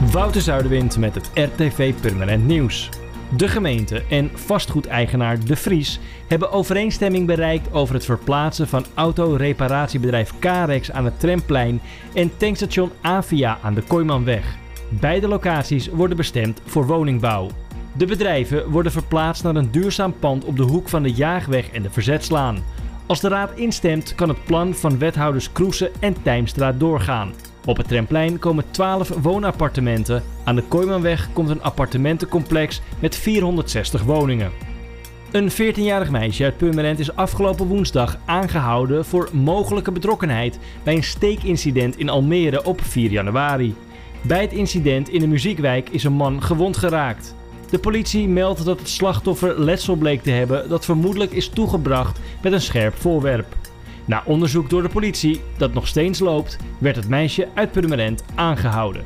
Wouter Zuiderwind met het RTV Permanent Nieuws. De gemeente en vastgoedeigenaar De Vries hebben overeenstemming bereikt over het verplaatsen van autoreparatiebedrijf Carex aan het Tramplein en tankstation Avia aan de Kooimanweg. Beide locaties worden bestemd voor woningbouw. De bedrijven worden verplaatst naar een duurzaam pand op de hoek van de Jaagweg en de Verzetslaan. Als de raad instemt, kan het plan van wethouders Kroesen en Tijmstraat doorgaan. Op het Tremplein komen 12 woonappartementen. Aan de Kooimanweg komt een appartementencomplex met 460 woningen. Een 14-jarig meisje uit Purmerend is afgelopen woensdag aangehouden voor mogelijke betrokkenheid bij een steekincident in Almere op 4 januari. Bij het incident in de muziekwijk is een man gewond geraakt. De politie meldt dat het slachtoffer letsel bleek te hebben dat vermoedelijk is toegebracht met een scherp voorwerp. Na onderzoek door de politie, dat nog steeds loopt, werd het meisje uit Purmerend aangehouden.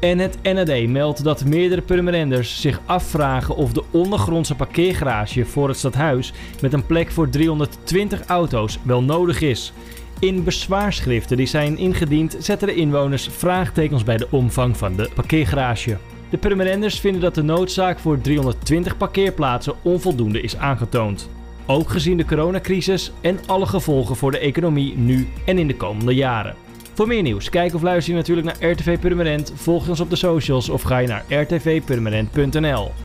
En het NAD meldt dat meerdere Purmerenders zich afvragen of de ondergrondse parkeergarage voor het stadhuis met een plek voor 320 auto's wel nodig is. In bezwaarschriften die zijn ingediend zetten de inwoners vraagtekens bij de omvang van de parkeergarage. De Purmerenders vinden dat de noodzaak voor 320 parkeerplaatsen onvoldoende is aangetoond. Ook gezien de coronacrisis en alle gevolgen voor de economie nu en in de komende jaren. Voor meer nieuws, kijk of luister je natuurlijk naar RTV Purmerend, volg ons op de socials of ga je naar rtvpurmerend.nl.